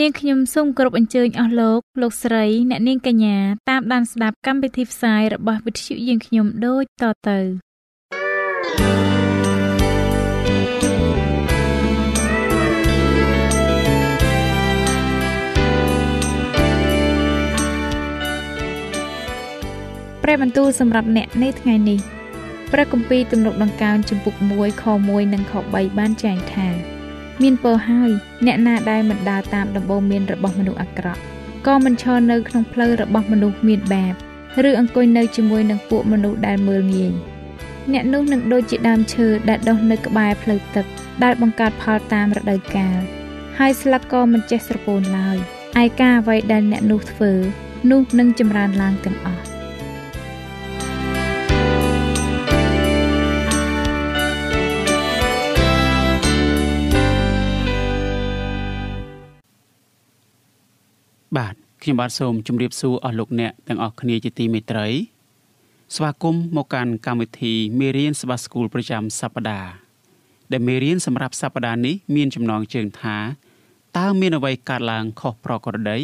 នាងខ្ញុំសូមគោរពអញ្ជើញអស់លោកលោកស្រីអ្នកនាងកញ្ញាតាមដានស្ដាប់កម្មវិធីផ្សាយរបស់វិទ្យុយើងខ្ញុំដូចតទៅព្រះបន្ទូលសម្រាប់អ្នកនៅថ្ងៃនេះព្រះគម្ពីរទំនុកដង្កើងចំពុក1ខ1និងខ3បានចែងថា មានពរហើយ អ្នកណាដែលមិនដើរតាមដំបូន្មានរបស់មនុស្សអាក្រក់ក៏មិនឈរនៅក្នុងផ្លូវរបស់មនុស្សមានបាបឬអង្គុយនៅជាមួយនឹងពួកមនុស្សដែលមើលងាយអ្នកនោះនឹងដូចជាដើមឈើដែលដុះនៅក្បែរផ្លូវទឹកដែលបង្កើតផលតាមរដូវកាលហើយស្លឹកក៏មិនចេះស្រពោនឡើយឯការអ្វីដែលអ្នកនោះធ្វើ នោះនឹងចម្រើនឡើងទាំងអស់ បាទខ្ញុំបាទសូមជម្រាបសួរអស់លោកអ្នកទាំងអស់គ្នាជាទីមេត្រី ស្វាគមន៍មកកាន់កម្មវិធីមេរៀនស្បាស្គូលប្រចាំសប្តាហ៍ដែលមេរៀនសម្រាប់សប្តាហ៍នេះមានចំណងជើងថាតើមានអ្វីកើតឡើងខុសប្រក្រតី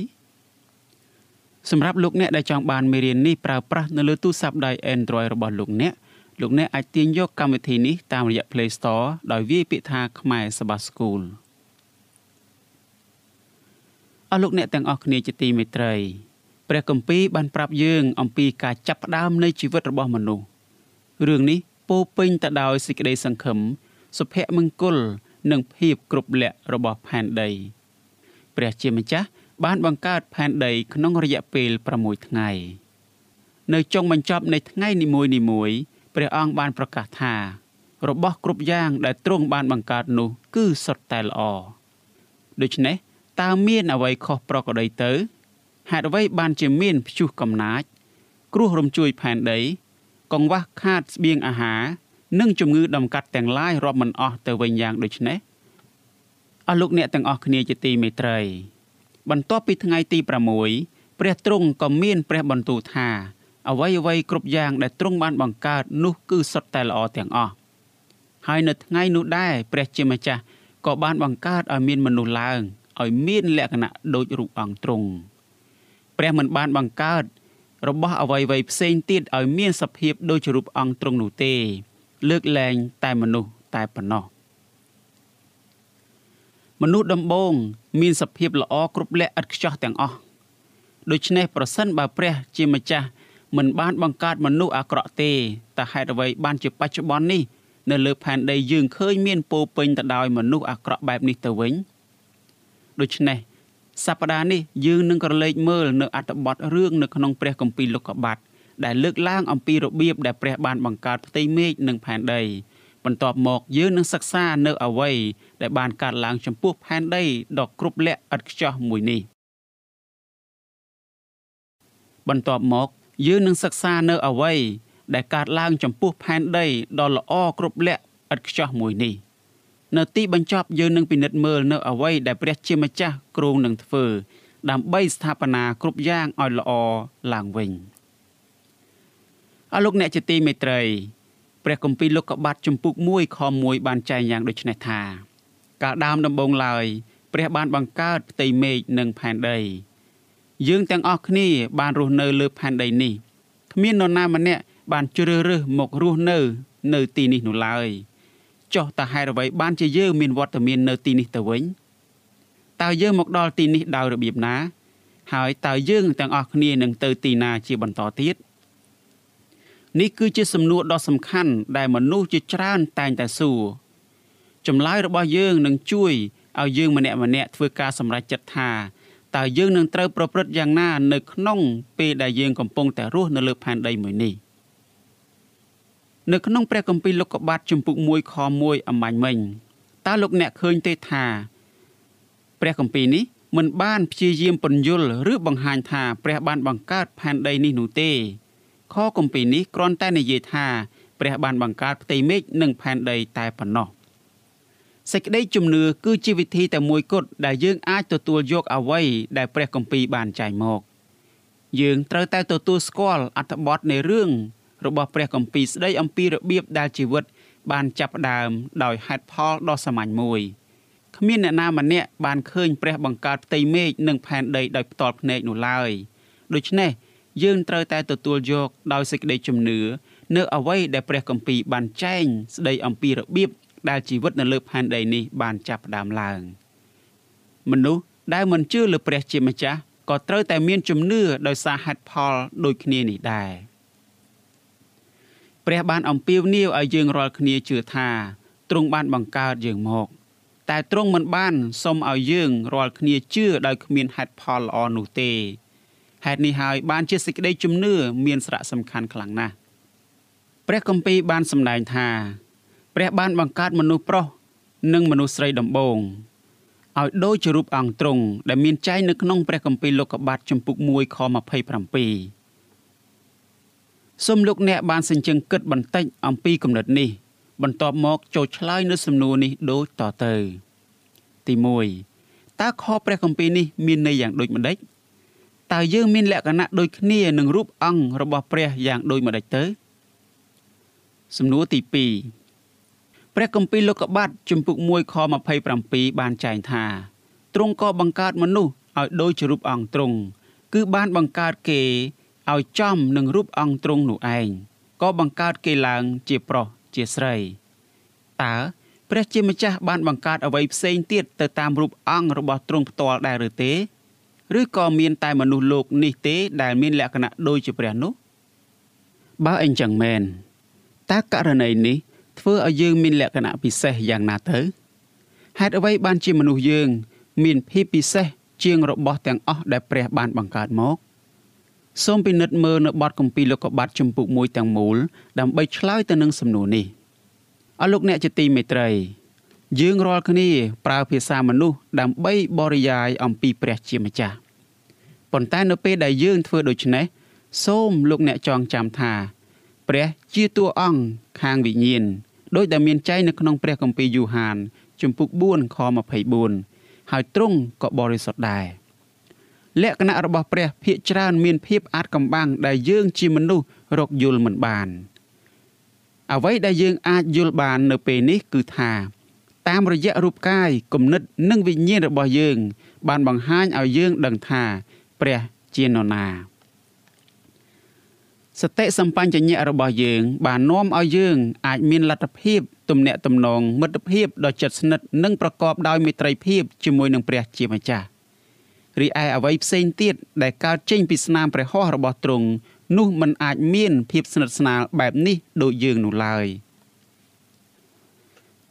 សម្រាប់លោកអ្នកដែលចង់បានមេរៀននេះប្រើប្រាស់នៅលើទូរស័ព្ទដៃ Android របស់លោកអ្នកលោកអ្នកអាចទាញយកកម្មវិធីនេះតាមរយៈ Play Store ដោយវាយពាក្យថាខ្មែរសបាស្គូល អស់លោកអ្នកទាំងអស់គ្នាជាទីមេត្រីព្រះគម្ពីរបានប្រាប់យើងអំពីការចាប់ផ្ដើមនៃជីវិតរបស់មនុស្សរឿងនេះពោពេញទៅដោយសេចក្តីសង្ឃឹមសុភមង្គលនិងភាពគ្រប់លក្ខរបស់ផែនដី ព្រះជាម្ចាស់បានបង្កើតផែនដីក្នុងរយៈពេល6ថ្ងៃ នៅចុងបញ្ចប់នៃថ្ងៃនីមួយៗព្រះអង្គបានប្រកាសថា របស់គ្រប់យ៉ាងដែលទ្រង់បានបង្កើតនោះគឺសុទ្ធតែល្អដូច្នេះ តើមានអ្វីខុសប្រក្រតីទៅហេតុអ្វីបានជាមានព្យុះកំណាច គ្រោះរំជួយផែនដី កង្វះខាតស្បៀងអាហារនិងជំងឺដំកាត់ទាំងឡាយរាប់មិនអស់ទៅវិញយ៉ាងដូចនេះអស់លោកអ្នកទាំងអស់គ្នាជាទីមេត្រី បន្ទាប់ពីថ្ងៃទី6ព្រះទ្រង់ក៏មានព្រះបន្ទូលថាអ្វីអ្វីគ្រប់យ៉ាងដែលទ្រង់បានបង្កើតនោះគឺសុទ្ធតែល្អទាំងអស់ហើយនៅថ្ងៃនោះដែរព្រះជាម្ចាស់ក៏បានបង្កើតឲ្យមានមនុស្សឡើង ឲ្យមានលក្ខណៈដូចរូបអង្គទ្រង់ព្រះមិនបានបង្កើតរបស់អ្វីៗផ្សេងទៀតឲ្យមានសភាពដូចរូបអង្គទ្រង់នោះទេ លើកលែងតែមនុស្សតែប៉ុណ្ណោះមនុស្សដំបូងមានសភាពល្អគ្រប់លក្ខឥតខ្ចោះទាំងអស់ដូច្នេះប្រសិនបើព្រះជាម្ចាស់មិនបានបង្កើតមនុស្សអាក្រក់ទេតើហេតុអ្វីបានជាបច្ចុប្បន្ននេះនៅលើផែនដីយើងឃើញមានពោពេញទៅដោយមនុស្សអាក្រក់បែបនេះទៅវិញ។ ដូច្នេះសប្តាហ៍នេះយើងនឹងក្រឡេកមើលនៅអត្ថបទរឿងនៅក្នុងព្រះគម្ពីរលោកុបាទដែលលើកឡើងអំពីរបៀបដែលព្រះបានបង្កើតផ្ទៃមេឃនិងផែនដីបន្ទាប់មកយើងនឹងសិក្សានៅអ្វីដែលបានកើតឡើងចំពោះផែនដីដ៏គ្រប់លក្ខឥតខ្ចោះមួយនេះបន្ទាប់មកយើងនឹងសិក្សានៅអ្វីដែលកើតឡើងចំពោះផែនដីដ៏ល្អគ្រប់លក្ខឥតខ្ចោះមួយនេះ។ នៅទីបញ្ចប់យើងនឹងពិនិត្យមើលនៅអ្វីដែលព្រះជាម្ចាស់គ្រោងនឹងធ្វើ ដើម្បីស្ថាបនាគ្រប់យ៉ាងឲ្យល្អឡើងវិញអរលោកអ្នកជាទីមេត្រីព្រះគម្ពីរលោកុបាទជំពូក1ខ1បានចែងយ៉ាងដូចនេះថាកាលដើមដំបូងឡើយព្រះបានបង្កើតផ្ទៃមេឃនិងផែនដីយើងទាំងអស់គ្នាបានរស់នៅលើផែនដីនេះគ្មាននរណាម្នាក់បានជ្រើសរើសមករស់នៅ នៅទីនេះនោះឡើយ។ ចុះតើហេតុអ្វីបានជាយើងមានវត្តមាននៅទីនេះទៅវិញតើយើងមកដល់ទីនេះដោយរបៀបណា ហើយតើយើងទាំងអស់គ្នានឹងទៅទីណាជាបន្តទៀតនេះគឺជាសំណួរដ៏សំខាន់ដែលមនុស្សជាច្រើនតែងតែសួរចម្លើយរបស់យើងនឹងជួយឲ្យយើងម្នាក់ម្នាក់ធ្វើការសម្រេចចិត្តថាតើយើងនឹងត្រូវប្រព្រឹត្តយ៉ាងណានៅក្នុងពេលដែលយើងកំពុងតែរស់នៅលើផែនដីមួយនេះ។ នៅក្នុងព្រះគម្ពីរលោកុបាទជំពូក1ខ1អំបញ្ញមិញតើលោកអ្នកឃើញទេថាព្រះគម្ពីរនេះមិនបានព្យាយាមពន្យល់ឬបង្ហាញថាព្រះបានបង្កើតផែនដីនេះនោះទេខគម្ពីរនេះគ្រាន់តែនិយាយថាព្រះបានបង្កើតផ្ទៃមេឃនិងផែនដីតែប៉ុណ្ណោះសេចក្តីជំនឿគឺជាវិធីតែមួយគត់ដែលយើងអាចទទួលយកអ្វីដែលព្រះគម្ពីរបានចែងមក យើងត្រូវតែទទួលស្គាល់អត្ថបទនៃរឿង របស់ព្រះគម្ពីរស្ដីអំពីរបៀបដែលជីវិត បានចាប់ផ្ដើមដោយហេតុផលដ៏សាមញ្ញមួយគ្មានអ្នកណាម្នាក់បានឃើញព្រះបង្កើតផ្ទៃមេឃនិងផែនដីដោយផ្ទាល់ភ្នែកនោះឡើយដូច្នេះយើងត្រូវតែទទួលយកដោយសេចក្តីជំនឿនៅអ្វីដែលព្រះគម្ពីរបានចែងស្ដីអំពីរបៀបដែលជីវិតនៅលើផែនដីនេះបានចាប់ផ្ដើមឡើងមនុស្សដែលមិនជឿលើព្រះជាម្ចាស់ក៏ត្រូវតែមានជំនឿដោយសារហេតុផលដូចគ្នានេះដែរ ព្រះបានអំពាវនាវឲ្យយើងរាល់គ្នាជឿថាទ្រង់បានបង្កើតយើងមក តែទ្រង់មិនបានសុំឲ្យយើងរាល់គ្នាជឿដោយគ្មានហេតុផលល្អនោះទេហេតុនេះហើយបានជាសេចក្តីជំនឿមានសារៈសំខាន់ខ្លាំងណាស់ព្រះគម្ពីរបានសម្ដែងថា ព្រះបានបង្កើតមនុស្សប្រុសនិងមនុស្សស្រីដំបូងឲ្យដូចជារូបអង្គទ្រង់ដែលមានចែងនៅក្នុងព្រះគម្ពីរលោកុបាទចំពុក1ខ27 សូមលោកអ្នកបានសេចក្ដីគិតបន្តិចអំពីគំនិតនេះ បន្ទាប់មកចូលឆ្លើយនៅសំណួរនេះដូចតទៅទី1តើខព្រះគម្ពីរនេះមានន័យយ៉ាងដូចម្ដេចតើយើងមានលក្ខណៈដូចគ្នានឹងរូបអង្គរបស់ព្រះយ៉ាងដូចម្ដេចទៅសំណួរទី2ព្រះគម្ពីរលោកុបាទជំពូក1ខ27បានចែងថាទ្រង់ក៏បង្កើតមនុស្សឲ្យដូចជារូបអង្គទ្រង់គឺបានបង្កើតគេ ឲ្យចំនឹងរូបអង្គទ្រង់នោះឯងក៏បង្កើតគេឡើងជាប្រុសជាស្រីតើព្រះជាម្ចាស់បានបង្កើតអ្វីផ្សេងទៀតទៅតាមរូបអង្គរបស់ទ្រង់ផ្ទាល់ដែរឬទេឬក៏មានតែមនុស្សលោកនេះទេដែលមានលក្ខណៈដូចជាព្រះនោះបើអញ្ចឹងមែនតើករណីនេះធ្វើឲ្យយើងមានលក្ខណៈពិសេសយ៉ាងណាទៅហេតុអ្វីបានជាមនុស្សយើង មានភាពពិសេសជាងរបស់ទាំងអស់ដែលព្រះបានបង្កើតមក សូមពិនិត្យមើលនៅបទគម្ពីរលោកុបាទជំពូក1ទាំងមូលដើម្បីឆ្លើយទៅនឹងសំណួរនេះអរលោកអ្នកជាទីមេត្រី យើងរាល់គ្នាប្រើភាសាមនុស្សដើម្បីបរិយាយអំពីព្រះជាម្ចាស់ប៉ុន្តែនៅពេលដែលយើងធ្វើដូច្នេះសូមលោកអ្នកចងចាំថា ព្រះជាតួអង្គខាងវិញ្ញាណដោយដែលមានចែងនៅក្នុងព្រះគម្ពីរយូហាន ជំពូក4ខ24ហើយទ្រង់ក៏បរិសុទ្ធដែរ លក្ខណៈរបស់ព្រះភាកច្រើនមានភាពអាចកំបាំងដែលយើងជាមនុស្សរកយល់មិនបានអ្វីដែលយើងអាចយល់បាននៅពេលនេះគឺថា តាមរយៈរូបកាយគំនិត និងវិញ្ញាណរបស់យើង បានបង្ហាញឲ្យយើងដឹងថាព្រះជានរណាសតិសម្បញ្ញៈរបស់យើង បាននាំឲ្យយើងអាចមានលទ្ធភាពទំនាក់ទំនងមិត្តភាពដ៏ជិតស្និទ្ធនិងប្រកបដោយមេត្រីភាពជាមួយនឹងព្រះជាម្ចាស់ រីឯអ្វីផ្សេងទៀតដែលកើតចេញពីស្នាមព្រះហស្ថរបស់ទ្រង់នោះมันអាចមានភាពស្និទ្ធស្នាលបែបនេះដូចយើងនោះឡើយ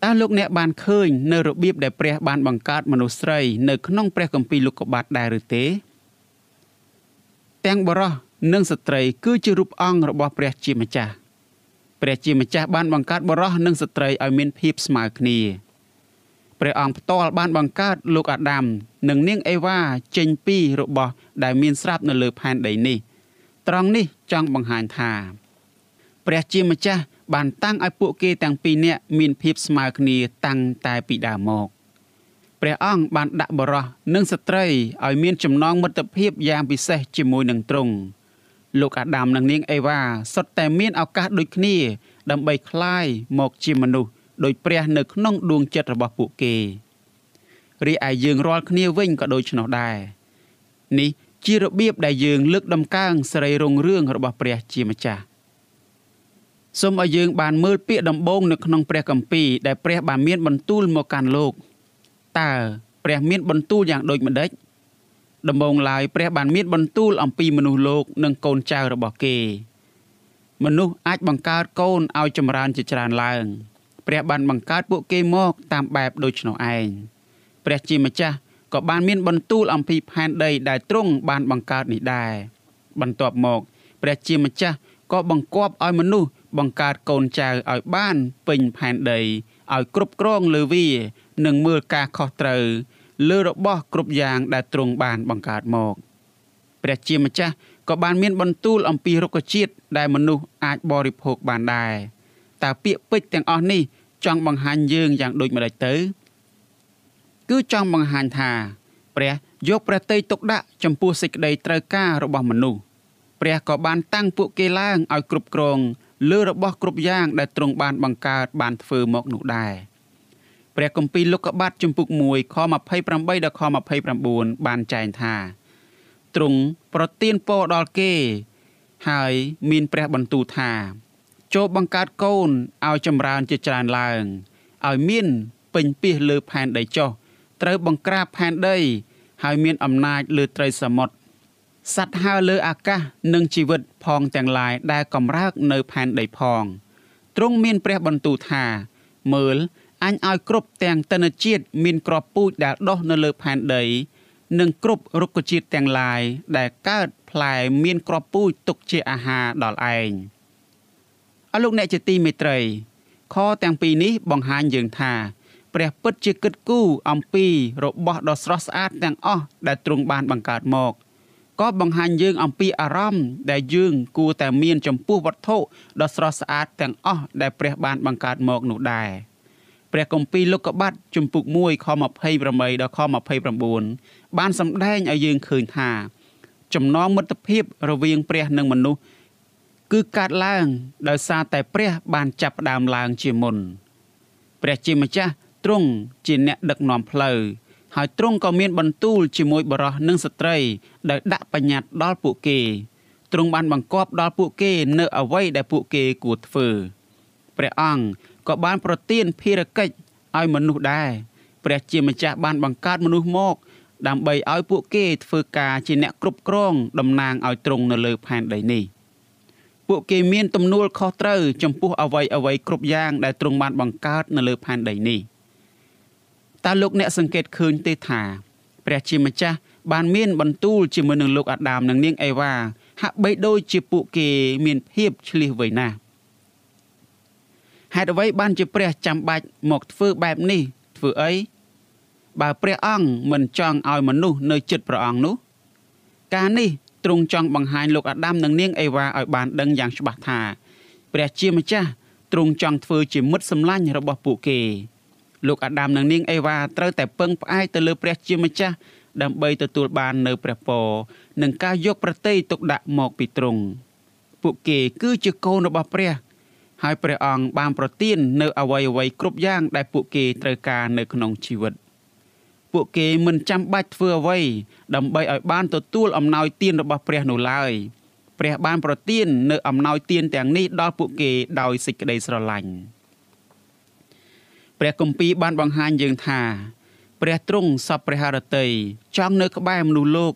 តើលោកអ្នកបានឃើញនៅរបៀបដែលព្រះបានបង្កើតមនុស្សស្រីនៅក្នុងព្រះគម្ពីរលោកុបាទដែរឬទេទាំងបរោះនិងស្ត្រីគឺជារូបអង្គរបស់ព្រះជាម្ចាស់ព្រះជាម្ចាស់បានបង្កើតបរោះនិងស្ត្រីឲ្យមានភាពស្មើគ្នា ព្រះអង្គផ្ទាល់បានបង្កើតលោកអាដាមនិងនាងអេវ៉ាចេញពីរបស់ដែលមានស្រាប់នៅលើផែនដីនេះ ត្រង់នេះចង់បង្ហាញថាព្រះជាម្ចាស់បានតាំងឲ្យពួកគេទាំងពីរនាក់មានភាពស្មើគ្នាតាំងតែពីដើមមកព្រះអង្គបានដាក់បរោះនិងស្ត្រីឲ្យមានចំណងមិត្តភាពយ៉ាងពិសេសជាមួយនឹងទ្រង់លោកអាដាមនិងនាងអេវ៉ាសុទ្ធតែមានឱកាសដូចគ្នា ដើម្បីคลายមកជាមនុស្ស ដោយព្រះនៅក្នុងដួងចិត្តរបស់ពួកគេរីឯយើងរាល់គ្នាវិញក៏ដូច្នោះដែរនេះជារបៀបដែលយើងលើកដំកើងសេរីរុងរឿងរបស់ព្រះជាម្ចាស់សូមឲ្យយើងបានមើលពាក្យដំបូងនៅក្នុងព្រះគម្ពីរដែលព្រះបានមានបន្ទូលមកកាន់លោកតើព្រះមានបន្ទូលយ៉ាងដូចម្ដេចដំបូងឡើយព្រះបានមានបន្ទូលអំពីមនុស្សលោកនិងកូនចៅរបស់គេ មនុស្សអាចបង្កើតកូនឲ្យចម្រើនជាច្រើនឡើង ព្រះបានបង្កើតពួកគេមកតាមបែបដូចនោះឯងព្រះជាម្ចាស់ក៏បានមានបន្ទូលអំពីផែនដីដែលទ្រង់បានបង្កើតនេះដែរបន្ទាប់មក ព្រះជាម្ចាស់ក៏បង្គាប់ឲ្យមនុស្សបង្កើតកូនចៅឲ្យបានពេញផែនដីឲ្យគ្រប់គ្រងលើវានិងមើលការខុសត្រូវលើរបស់គ្រប់យ៉ាងដែលទ្រង់បានបង្កើតមកព្រះជាម្ចាស់ក៏បានមានបន្ទូលអំពីរុក្ខជាតិដែលមនុស្សអាចបរិភោគបានដែរ តើពាក្យពេចន៍ទាំងអស់នេះចង់បង្ហាញយើងយ៉ាងដូចម្តេចទៅ គឺចង់បង្ហាញថា ព្រះយកព្រះតីទុកដាក់ចំពោះសេចក្តីត្រូវការរបស់មនុស្សព្រះក៏បានតាំងពួកគេឡើងឲ្យគ្រប់គ្រងលើរបស់គ្រប់យ៉ាងដែលទ្រង់បានបង្កើតបានធ្វើមកនោះដែរព្រះគម្ពីរលោកុបាទជំពូក1ខ28ដល់ខ29បានចែងថាទ្រង់ប្រទានពរដល់គេ ហើយមានព្រះបន្ទូលថា ចូលបង្កើតកូនឲ្យចម្រើនជាច្រើនឡើងឲ្យមានពេញពាសលើផែនដីចុះត្រូវបង្ក្រាបផែនដីហើយមានអំណាចលើត្រីសមុទ្រសត្វហើរលើអាកាសនិងជីវិតផងទាំងឡាយដែលកំរើកនៅផែនដីផងទ្រង់មានព្រះបន្ទូលថា មើលអញឲ្យគ្រប់ទាំងតនជាតិមានក្របពូជដែលដុះនៅលើផែនដីនិងគ្រប់រុក្ខជាតិទាំងឡាយដែលកើតផ្លែមានក្របពូជទុកជាអាហារដល់ឯង អរលោកអ្នកជាទីមេត្រី ខទាំងពីរនេះបង្ហាញយើងថាព្រះពិតជាគិតគូរអំពីរបស់ដ៏ស្រស់ស្អាតទាំងអស់ដែលទ្រង់បានបង្កើតមកក៏បង្ហាញយើងអំពីអារម្មណ៍ដែលយើងគួរតែមានចំពោះវត្ថុដ៏ស្រស់ស្អាតទាំងអស់ដែលព្រះបានបង្កើតមកនោះដែរព្រះគម្ពីរលោកុបាទជំពូក1ខ28ដល់ខ29បានសម្ដែងឲ្យយើងឃើញថាចំណងមិត្តភាពរវាងព្រះនិងមនុស្ស គឺកើតឡើង ដោយសារតែព្រះបានចាប់ផ្ដើមឡើងជាមុន ព្រះជាម្ចាស់ទ្រង់ជាអ្នកដឹកនាំផ្លូវហើយទ្រង់ក៏មានបន្ទូលជាមួយបរោះនិងស្ត្រី ដោយដាក់បញ្ញត្តិដល់ពួកគេទ្រង់បានបង្គាប់ដល់ពួកគេនៅអ្វីដែលពួកគេគួរធ្វើព្រះអង្គក៏បានប្រទានភារកិច្ចឲ្យមនុស្សដែរព្រះជាម្ចាស់បានបង្កើតមនុស្សមក ដើម្បីឲ្យពួកគេធ្វើការជាអ្នកគ្រប់គ្រងតំណាងឲ្យទ្រង់នៅលើផែនដីនេះ ពួកគេមានទំនួលខុសត្រូវចំពោះអ្វីអ្វីគ្រប់យ៉ាងដែលទ្រង់បានបង្កើតនៅលើផែនដីនេះតើលោកអ្នកសង្កេតឃើញទេថាព្រះជាម្ចាស់បានមានបន្ទូលជាមួយនឹងលោកអាដាមនិងនាងអេវ៉ាហាក់បីដូចជាពួកគេមានភាពឆ្លៀសវៃណាស់ហេតុអ្វីបានជាព្រះចាំបាច់មកធ្វើបែបនេះធ្វើអីបើព្រះអង្គមិនចង់ឲ្យមនុស្សនៅចិត្តព្រះអង្គនោះ ការនេះ ទ្រង់ចង់បង្ហាញលោកអាដាមនិងនាងអេវ៉ាឲ្យបានដឹងយ៉ាងច្បាស់ថាព្រះជាម្ចាស់ទ្រង់ចង់ធ្វើជាមិត្តសម្លាញ់របស់ពួកគេលោកអាដាមនិងនាងអេវ៉ាត្រូវតែពឹងផ្អែកទៅលើព្រះជាម្ចាស់ដើម្បីទទួលបាននៅព្រះពរនិងការយកប្រតិយទុកដាក់មកពីទ្រង់ពួកគេគឺជាកូនរបស់ព្រះ ហើយព្រះអង្គបានប្រទាននៅអវ័យអវ័យគ្រប់យ៉ាងដែលពួកគេត្រូវការនៅក្នុងជីវិត ពួកគេមិនចាំបាច់ធ្វើអ្វីដើម្បីឲ្យបានទទួលអំណោយទានរបស់ព្រះនោះឡើយព្រះបានប្រទាននៅអំណោយទានទាំងនេះដល់ពួកគេដោយសេចក្តីស្រឡាញ់ព្រះគម្ពីរបានបង្ហាញយើងថា ព្រះទ្រង់សពព្រះハរតីចង់នៅក្បែរមនុស្សលោក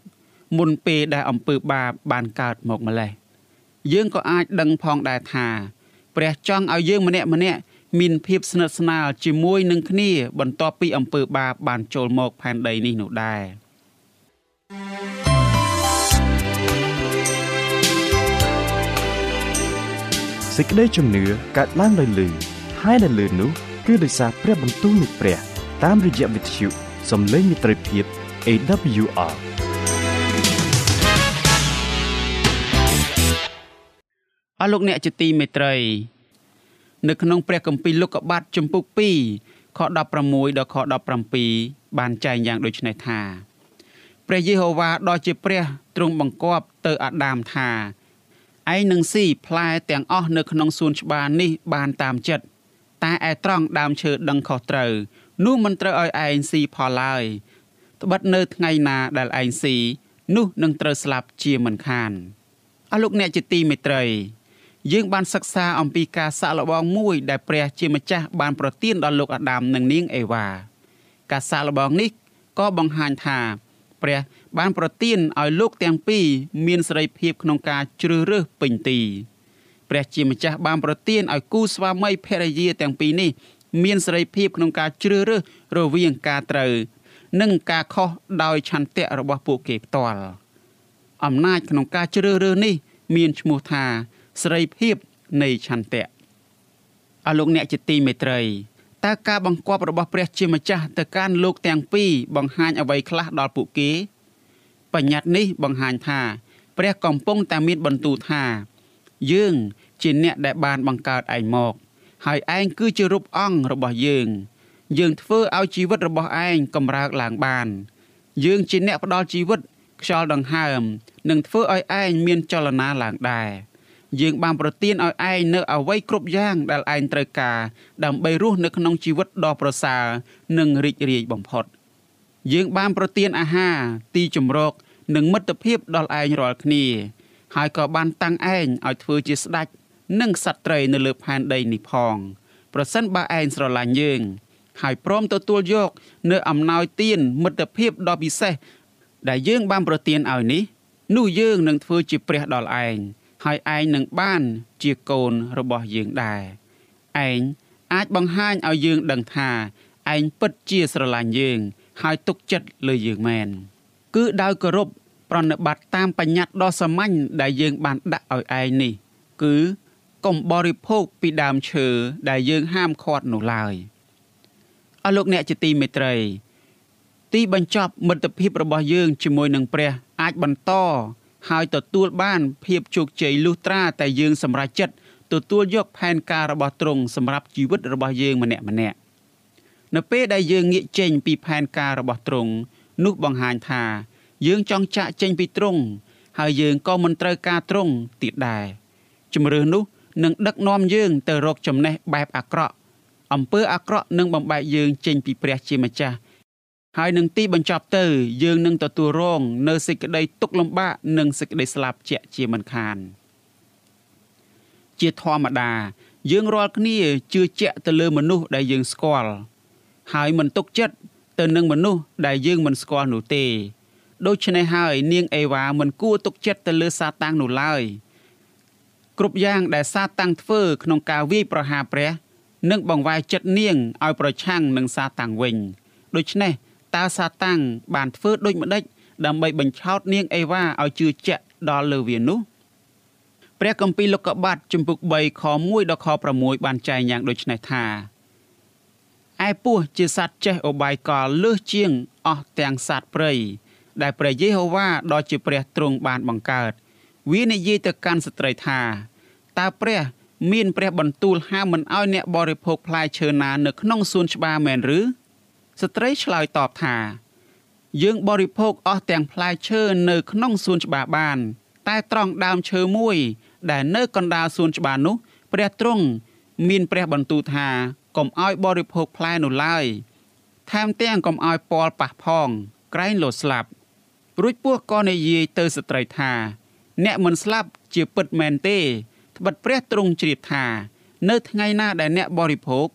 មុនពេលដែលអំពើបាបបានកើតមកម្លេះយើងក៏អាចដឹងផងដែរថា ព្រះចង់ឲ្យយើងម្នាក់ម្នាក់ មានភាពស្និទ្ធស្នាលជាមួយនឹងគ្នា បន្ទាប់ពីអំពើបាបបានចូលមកផែនដីនេះនោះដែរសេចក្តីជំនឿកើតឡើងដោយលឺហើយដែលលឺនោះគឺដោយសារព្រះបន្ទូលនៃព្រះ តាមរយៈវិទ្យុសំឡេងមិត្តភាព AWR អរលោកអ្នកជាទីមេត្រី នៅក្នុងព្រះគម្ពីរលោកុបាទជំពូក2ខ16ដល់ខ17បានចែងយ៉ាងដូចនេះថាព្រះយេហូវ៉ាដ៏ជាព្រះទ្រង់បង្គាប់ទៅអាដាមថាឯងនឹងស៊ីផ្លែទាំងអស់នៅក្នុងសួនច្បារនេះបានតាមចិត្តតែឯត្រង់ដើមឈើដឹងខុសត្រូវនោះមិនត្រូវឲ្យឯងស៊ីផលឡើយត្បិតនៅថ្ងៃណាដែលឯងស៊ីនោះនឹងត្រូវស្លាប់ជាមិនខានអស់លោកអ្នកជាទីមេត្រី យើងបានសិក្សាអំពីការសាក់លបងមួយដែលព្រះជាម្ចាស់បានប្រទានដល់លោកអាដាមនិងនាងអេវ៉ាការសាក់លបងនេះក៏បង្ហាញថាព្រះបានប្រទានឲ្យលោកទាំងពីរមានសេរីភាពក្នុងការជ្រើសរើសពេញទីព្រះជាម្ចាស់បានប្រទានឲ្យគូស្វាមីភរិយាទាំងពីរនេះ មានសេរីភាពក្នុងការជ្រើសរើសរវាងការត្រូវ និងការខុសដោយឆន្ទៈរបស់ពួកគេផ្ទាល់អំណាចក្នុងការជ្រើសរើសនេះ មានឈ្មោះថា សេរីភាពនៃឆន្ទៈអរលោកអ្នកជាទីមេត្រីតើការបង្គាប់របស់ព្រះជាម្ចាស់ទៅកាន់លោកទាំងពីរបង្ហាញអ្វីខ្លះដល់ពួកគេ បញ្ញត្តិនេះបង្ហាញថា ព្រះកំពុងតែមានបន្ទូលថា យើង ជាអ្នកដែលបានបង្កើតឯងមក ហើយឯងគឺជារូបអង្គរបស់យើង យើងធ្វើឲ្យជីវិតរបស់ឯងកម្រើកឡើងបាន យើងជាអ្នកផ្ដល់ជីវិតខ្យល់ដង្ហើមនឹងធ្វើឲ្យឯងមានចលនាឡើងដែរ យើងបានប្រទានឲ្យឯងនៅអ្វីគ្រប់យ៉ាងដែលឯងត្រូវការដើម្បីរស់នៅក្នុងជីវិតដ៏ប្រសើរនិងរីករាយបំផុត យើងបានប្រទានអាហារ ទីជម្រក និងមិត្តភាពដល់ឯងរាល់គ្នា ហើយក៏បានតាំងឯងឲ្យធ្វើជាស្ដេចនិងសត្វត្រីនៅលើផែនដីនេះផង ប្រសិនបើឯងស្រឡាញ់យើង ហើយព្រមទទួលយក នៅអំណោយទានមិត្តភាពដ៏ពិសេសដែលយើងបានប្រទានឲ្យនេះនោះយើងនឹងធ្វើជាព្រះដល់ឯង ហើយឯងនឹងបានជាកូនរបស់យើងដែរឯងអាចបង្ហាញឲ្យយើងដឹងថាឯងពិតជាស្រឡាញ់យើង ហើយទុកចិត្តលើយើងមែនគឺដោយគោរពប្រណិប័តតាមបញ្ញត្តិដ៏សាមញ្ញដែលយើងបានដាក់ឲ្យឯងនេះ គឺកុំបរិភោគពីដើមឈើដែលយើងហាមឃាត់នោះឡើយអស់លោកអ្នកជាទីមេត្រី ទីបញ្ចប់មិត្តភាពរបស់យើងជាមួយនឹងព្រះ អាចបន្ត ហើយទទួលបានភាពជោគជ័យលុះត្រាតែយើងសម្រេចចិត្តទទួលយកផែនការរបស់ទ្រង់សម្រាប់ជីវិតរបស់យើងម្នាក់ម្នាក់នៅពេលដែលយើងងាកចេញពីផែនការរបស់ទ្រង់នោះបង្ហាញថា យើងចង់ចាក់ចេញពីទ្រង់ហើយយើងក៏មិនត្រូវការទ្រង់ទៀតដែរជំរឿននោះនឹងដឹកនាំយើងទៅរកចំណេះបែបអាក្រក់អំពើអាក្រក់នឹងបំបែកយើងចេញពីព្រះជាម្ចាស់ ហើយនឹងទីបញ្ចប់ទៅ យើងនឹងទទួលរង នៅសេចក្តីទុក្ខលំបាកនិងសេចក្តីស្លាប់ជាក់ជាមិនខាន ជាធម្មតា យើងរាល់គ្នាជឿជាក់ទៅលើមនុស្សដែលយើងស្គាល់ហើយមិនទុកចិត្តទៅនឹងមនុស្សដែលយើងមិនស្គាល់នោះទេដូច្នេះហើយនាងអេវ៉ាមិនគួរទុកចិត្តទៅលើសាតាំងនោះឡើយគ្រប់យ៉ាងដែលសាតាំងធ្វើក្នុងការវាយប្រហារព្រះនឹងបង្វែរចិត្តនាងឲ្យប្រឆាំងនឹងសាតាំងវិញដូច្នេះ តើសាតាំងបានធ្វើដូចម្ដេចដើម្បីបញ្ឆោតនាងអេវ៉ាឲ្យជឿជាក់ដល់លើវានោះព្រះគម្ពីរលោកុបាទជំពូក3ខ1ដល់ខ6បានចែងយ៉ាងដូចនេះថាឯពស់ជាសត្វចេះអបាយកលលើសជាងអស់ទាំងសត្វព្រៃដែលព្រះយេហូវ៉ាដ៏ជាព្រះទ្រង់បានបង្កើត វានិយាយទៅកាន់ស្ត្រីថាតើព្រះ មានព្រះបន្ទូលហាមមិនឲ្យអ្នកបរិភោគផ្លែឈើណានៅក្នុងសួនច្បារមែនឬ ស្ត្រីឆ្លើយតបថា យើងបរិភោគអស់ទាំងផ្លែឈើនៅក្នុងសួនច្បារបាន តែត្រង់ដើមឈើមួយ ដែលនៅកណ្ដាលសួនច្បារនោះ ព្រះទ្រង់មានព្រះបន្ទូលថាកុំឲ្យបរិភោគផ្លែនោះឡើយថែមទាំងកុំឲ្យពាល់ប៉ះផង ក្រែងលោស្លាប់រួចពស់ក៏និយាយទៅស្ត្រីថា អ្នកមិនស្លាប់ជាពិតមែនទេត្បិតព្រះទ្រង់ជ្រាបថា នៅថ្ងៃណាដែលអ្នកបរិភោគ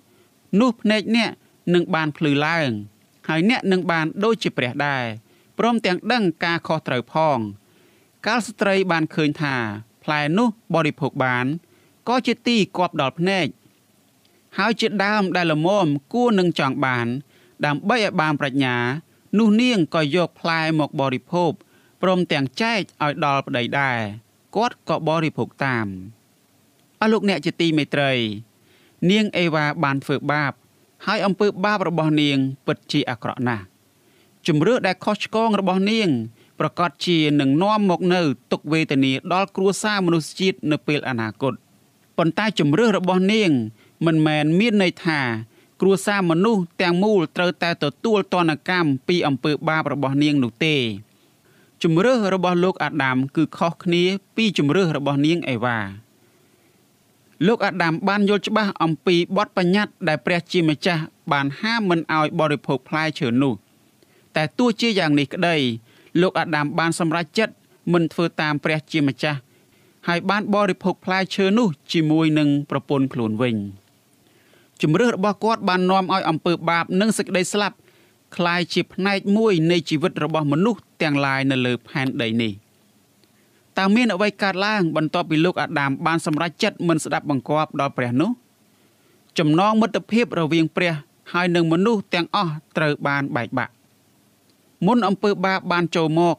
នោះភ្នែកអ្នក នឹងបានភ្លឺឡើង ហើយអ្នកនឹងបានដូចជាព្រះដែរព្រមទាំងដឹងការខុសត្រូវផង កាលស្ត្រីបានឃើញថាផ្លែនោះបរិភោគបានក៏ជាទីគប់ដល់ភ្នែកហើយជាដើមដែលល្មមគួរនឹងចង់បាន ដើម្បីឲ្យបានប្រាជ្ញា នោះនាងក៏យកផ្លែមកបរិភោគព្រមទាំងចែកឲ្យដល់ប្តីដែរគាត់ក៏បរិភោគតាមអស់លោកអ្នកជាទីមេត្រី នាងអេវ៉ាបានធ្វើបាប ហើយអំពើបាបរបស់នាង ពិតជាអាក្រក់ណាស់ជំរឿដែលខុសឆ្គងរបស់នាងប្រកាសជានឹងនាំមកនៅទុក្ខវេទនាដល់គ្រួសារមនុស្សជាតិនៅពេលអនាគតប៉ុន្តែជំរឿរបស់នាង មិនមែនមានន័យថា គ្រួសារមនុស្សទាំងមូលត្រូវតែទទួលទណ្ឌកម្មពីអំពើបាបរបស់នាងនោះទេជំរឿរបស់លោកអាដាមគឺខុសគ្នាពីជំរឿរបស់នាងអេវ៉ា លោកអាដាមបានយល់ច្បាស់អំពីបទបញ្ញត្តិដែលព្រះជាម្ចាស់បានហាមមិនឲ្យបរិភោគផ្លែឈើនោះ តែទោះជាយ៉ាងនេះក្តីលោកអាដាមបានសម្រេចចិត្តមិនធ្វើតាមព្រះជាម្ចាស់ហើយបានបរិភោគផ្លែឈើនោះជាមួយនឹងប្រពន្ធខ្លួនវិញជំរឿរបស់គាត់បាននាំឲ្យអំពើបាបនិងសេចក្តីស្លាប់คล้ายជាផ្នែកមួយនៃជីវិតរបស់មនុស្សទាំងឡាយនៅលើផែនដីនេះ។ តើមានអ្វីកើតឡើងបន្ទាប់ពីលោកអាដាមបានសម្រេចចិត្តមិនស្ដាប់បង្គាប់ដល់ព្រះនោះចំណងមិត្តភាពរវាងព្រះហើយនឹងមនុស្សទាំងអស់ត្រូវបានបែកបាក់មុនអំពើបាបបានចូលមក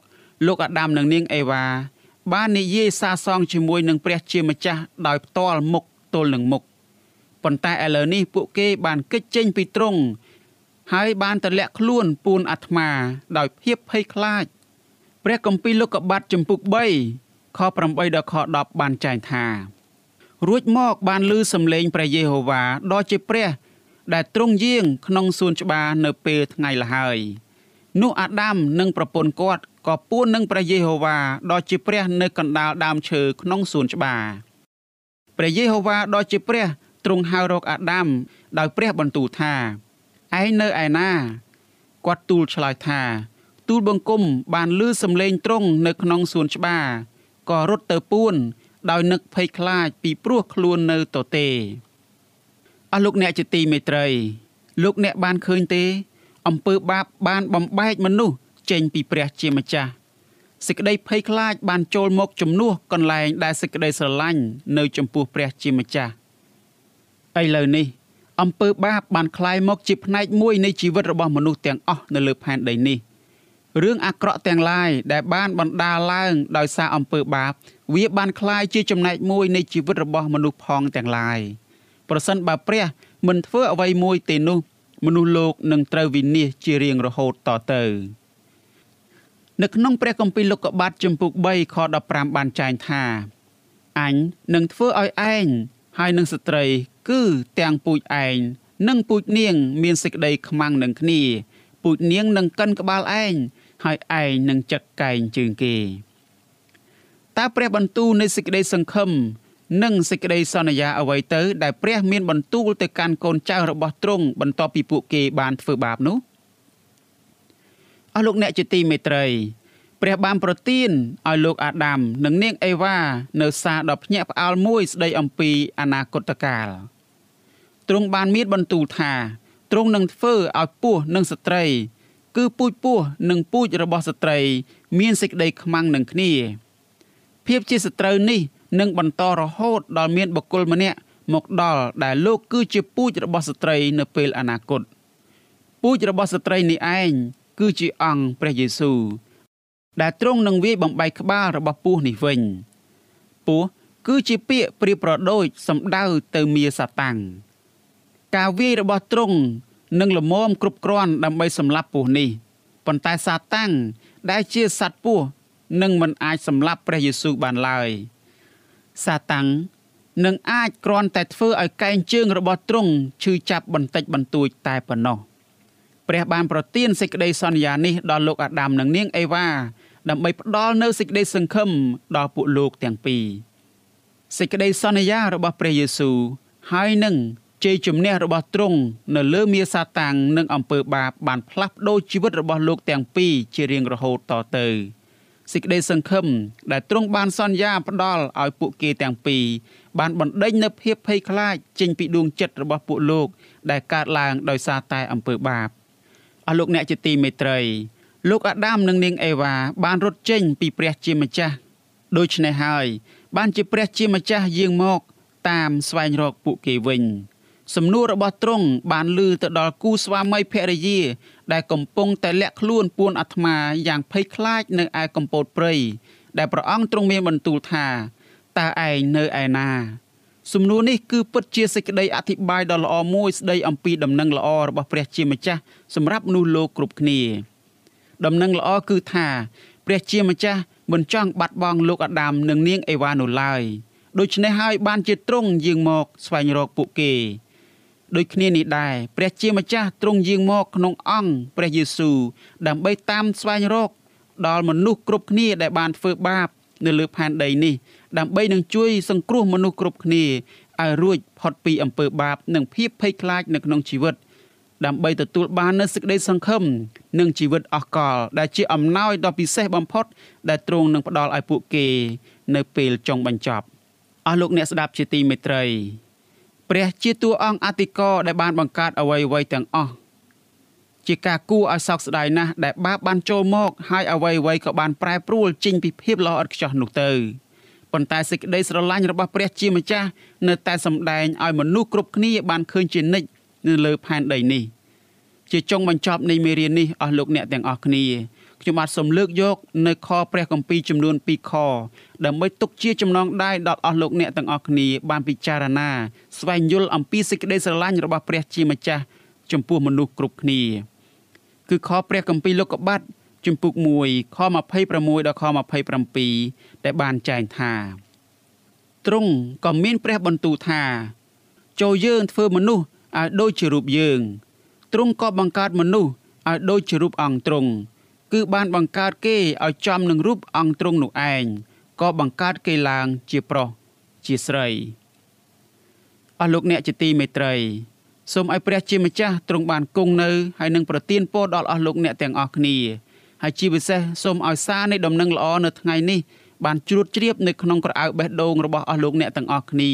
លោកអាដាមនិងនាងអេវ៉ាបាននិយាយសារសងជាមួយនឹងព្រះជាម្ចាស់ដោយផ្ទាល់មុខទល់នឹងមុខប៉ុន្តែឥឡូវនេះពួកគេបានគេចចេញពីទ្រង់ហើយបានទម្លាក់ខ្លួនពួនអាត្មា ដោយភាពភ័យខ្លាចព្រះគម្ពីរលោកុបាតចំពុក3 ខ8ដល់ខ10បានចែងថារួចមកបានលឺសំឡេងព្រះយេហូវ៉ាដ៏ជាព្រះ ដែលទ្រង់យាង ក្នុងសួនច្បារនៅពេលថ្ងៃលហើយនោះអាដាមនិងប្រពន្ធគាត់ក៏ពួននឹងព្រះយេហូវ៉ាដ៏ជាព្រះនៅកណ្ដាលដើមឈើក្នុងសួនច្បារព្រះយេហូវ៉ាដ៏ជាព្រះទ្រង់ហៅរកអាដាមដោយព្រះបន្ទូលថាឯងនៅឯណាគាត់ទូលឆ្លើយថា ទូលបង្គំបានលឺសំឡេងត្រង់នៅក្នុងសួនច្បារ ក៏រត់ទៅពួនដោយនឹកភ័យខ្លាចពីព្រោះខ្លួននៅទទេអស់លោកអ្នកជាទីមេត្រី លោកអ្នកបានឃើញទេ អំពើបាបបានបំបែកមនុស្សចេញពីព្រះជាម្ចាស់សេចក្តីភ័យខ្លាចបានចូលមកជំនួសកន្លែងដែលសេចក្តីស្រឡាញ់នៅចំពោះព្រះជាម្ចាស់ឥឡូវនេះអំពើបាបបានคล้ายមកជាផ្នែកមួយនៃជីវិតរបស់មនុស្សទាំងអស់នៅលើផែនដីនេះ រឿងអាក្រក់ទាំងឡាយដែលបានបណ្ដាលឡើងដោយសារអំពើបាប វាបានคล้ายជាចំណែកមួយនៃជីវិតរបស់មនុស្សផងទាំងឡាយប្រសិនបើព្រះមិនធ្វើអ្វីមួយទេនោះមនុស្សលោកនឹងត្រូវវិនាសជារៀងរហូតតទៅនៅក្នុងព្រះគម្ពីរលោកុបាទចំពុក3ខ15បានចែងថាអញនឹងធ្វើឲ្យឯងហើយនឹងស្ត្រីគឺទាំងពូជឯងនិងពូជនាង មានសេចក្តីខ្មាំងនឹងគ្នាពូជនាងនឹងកិនក្បាលឯង ហើយឯងនឹងចឹកកែងជើងគេតើព្រះបន្ទូលនៃសេចក្តីសង្ឃឹមនិងសេចក្តីសន្យាអ្វីទៅដែលព្រះមានបន្ទូលទៅកាន់កូនចៅរបស់ទ្រង់បន្ទាប់ពីពួកគេបានធ្វើបាបនោះអស់លោកអ្នកជាទីមេត្រីព្រះបានប្រទានឲ្យលោកអាដាមនិងនាងអេវ៉ានៅសារដ៏ភ្ញាក់ផ្អើលមួយស្ដីអំពីអនាគតកាលទ្រង់បានមានបន្ទូលថាទ្រង់នឹងធ្វើឲ្យពស់និងស្ត្រី គឺពូជពស់និងពូជរបស់ស្ត្រី មានសេចក្តីខ្មាំងនឹងគ្នា ភាពជាសត្រូវនេះនឹងបន្តរហូតដល់មានបុគ្គលម្នាក់មកដល់ដែលលោកគឺជាពូជរបស់ស្ត្រីនៅពេលអនាគតពូជរបស់ស្ត្រីនេះឯងគឺជាអង្គព្រះយេស៊ូវដែលទ្រង់នឹងវាយបំបែកក្បាលរបស់ពស់នេះវិញពស់គឺជាពាក្យប្រៀបប្រដូចសំដៅទៅមាសាតាំងការវាយរបស់ទ្រង់ នឹងលមមគ្រប់គ្រាន់ដើម្បីសម្លាប់ពស់នេះប៉ុន្តែសាតាំងដែលជាសត្វពស់នឹងមិនអាចសម្លាប់ព្រះយេស៊ូវបានឡើយសាតាំងនឹងអាចគ្រាន់តែធ្វើឲ្យកែងជើងរបស់ទ្រង់ឈឺចាប់បន្តិចបន្តួចតែប៉ុណ្ណោះព្រះបានប្រទានសេចក្តីសន្យានេះដល់លោកអាដាមនិងនាងអេវ៉ាដើម្បីផ្ដល់នូវសេចក្តីសង្ឃឹមដល់ពួកលោកទាំងពីរសេចក្តីសន្យារបស់ព្រះយេស៊ូវហើយនឹង ជ័យជំនះរបស់ទ្រង់នៅលើមាសាតាំងនិងអំពើបាបបានផ្លាស់ប្ដូរជីវិតរបស់លោកទាំងពីរជារៀងរហូតតទៅសេចក្តីសង្ឃឹមដែលទ្រង់បានសន្យាផ្ដល់ឲ្យពួកគេទាំងពីរបានបណ្ដេញនូវភាពភ័យខ្លាចចេញពីដួងចិត្តរបស់ពួកលោក ដែលកើតឡើងដោយសារតែអំពើបាបអស់លោកអ្នកជាទីមេត្រីលោកអាដាមនិងនាងអេវ៉ាបានរត់ចេញពីព្រះជាម្ចាស់ដូច្នេះហើយ បានជាព្រះជាម្ចាស់យាងមកតាមស្វែងរកពួកគេវិញ សំណួររបស់ទ្រង់បានលឺទៅដល់គូស្វាមីភរិយា ដែលកំពុងតែលាក់ខ្លួនពួនអាត្មាយ៉ាងភ័យខ្លាចនៅឯកំពតព្រៃដែលព្រះអង្គទ្រង់មានបន្ទូលថាតើឯងនៅឯណាសំណួរនេះគឺពិតជាសេចក្តីអធិប្បាយដ៏ល្អមួយស្ដីអំពីដំណឹងល្អរបស់ព្រះជាម្ចាស់សម្រាប់មនុស្សលោកគ្រប់គ្នា ដំណឹងល្អគឺថាព្រះជាម្ចាស់មិនចង់បាត់បង់លោកអាដាមនិងនាងអេវ៉ានោះឡើយដូច្នេះហើយបានជាទ្រង់យាងមកស្វែងរកពួកគេ ដូចគ្នានេះដែរព្រះជាម្ចាស់ទ្រង់យាងមកក្នុងអង្គព្រះយេស៊ូវដើម្បីតាមស្វែងរក ដល់មនុស្សគ្រប់គ្នាដែលបានធ្វើបាប នៅលើផែនដីនេះ ដើម្បីនឹងជួយសង្គ្រោះមនុស្សគ្រប់គ្នាឲ្យរួចផុតពីអំពើបាប និងភាពភ័យខ្លាចនៅក្នុងជីវិត ដើម្បីទទួលបាននូវសេចក្តីសង្ឃឹមនិងជីវិតអស់កលដែលជាអំណោយដ៏ពិសេសបំផុត ដែលទ្រង់នឹងផ្ដល់ឲ្យពួកគេ នៅពេលចុងបញ្ចប់អស់លោកអ្នកស្ដាប់ជាទីមេត្រី ព្រះជាតួអង្គអធិការដែលបានបង្កើតអ្វីៗទាំងអស់ជាការគួរឲ្យសោកស្ដាយណាស់ដែលបាបបានចូលមកហើយអ្វីៗក៏បានប្រែប្រួលចេញពីភាពល្អឥតខ្ចោះនោះទៅប៉ុន្តែសេចក្តីស្រឡាញ់របស់ព្រះជាម្ចាស់នៅតែសម្ដែងឲ្យមនុស្សគ្រប់គ្នាបានឃើញជានិច្ចនៅលើផែនដីនេះ ជាចុងបញ្ចប់នៃមេរៀននេះអស់លោកអ្នកទាំងអស់គ្នា ខ្ញុំបាទសូមលើកយកនៅខព្រះគម្ពីរចំនួន2ខដើម្បីទុកជាចំណងដៃដល់អស់លោកអ្នកទាំងអស់គ្នាបានពិចារណាស្វែងយល់អំពីសេចក្តីស្រឡាញ់របស់ព្រះជាម្ចាស់ចំពោះមនុស្សគ្រប់គ្នា គឺខព្រះគម្ពីរលោកុបាទជំពូក1ខ26ដល់ខ27ដែលបានចែងថាទ្រង់ក៏មានព្រះបន្ទូលថាចូលយើងធ្វើមនុស្សឲ្យដូចជារូបយើងទ្រង់ក៏បង្កើតមនុស្សឲ្យដូចជារូបអង្គទ្រង់ គឺបានបង្កើតគេឲ្យចំនឹងរូបអង្គទ្រង់នោះឯងក៏បង្កើតគេឡើងជាប្រុសជាស្រីអស់លោកអ្នកជាទីមេត្រីសូមឲ្យព្រះជាម្ចាស់ទ្រង់បានគង់នៅហើយនឹងប្រទានពរដល់អស់លោកអ្នកទាំងអស់គ្នាហើយជាពិសេសសូមឲ្យសារនៃដំណឹងល្អនៅថ្ងៃនេះបានជ្រួតជ្រាបនៅក្នុងក្រអៅបេះដូងរបស់អស់លោកអ្នកទាំងអស់គ្នា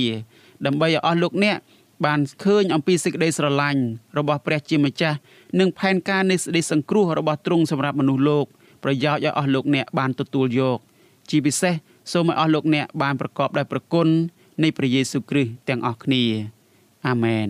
ដើម្បីឲ្យអស់លោកអ្នក បានឃើញអំពីសេចក្តីស្រឡាញ់របស់ព្រះជាម្ចាស់និងផែនការនៃសេចក្តីសង្គ្រោះរបស់ទ្រង់សម្រាប់មនុស្សលោកប្រយោជន៍ឲ្យអស់លោកអ្នកបានទទួលយក ជាពិសេសសូមឲ្យអស់លោកអ្នកបានប្រកបដោយប្រគុណនៃព្រះយេស៊ូវគ្រីស្ទទាំងអស់គ្នាអាមែន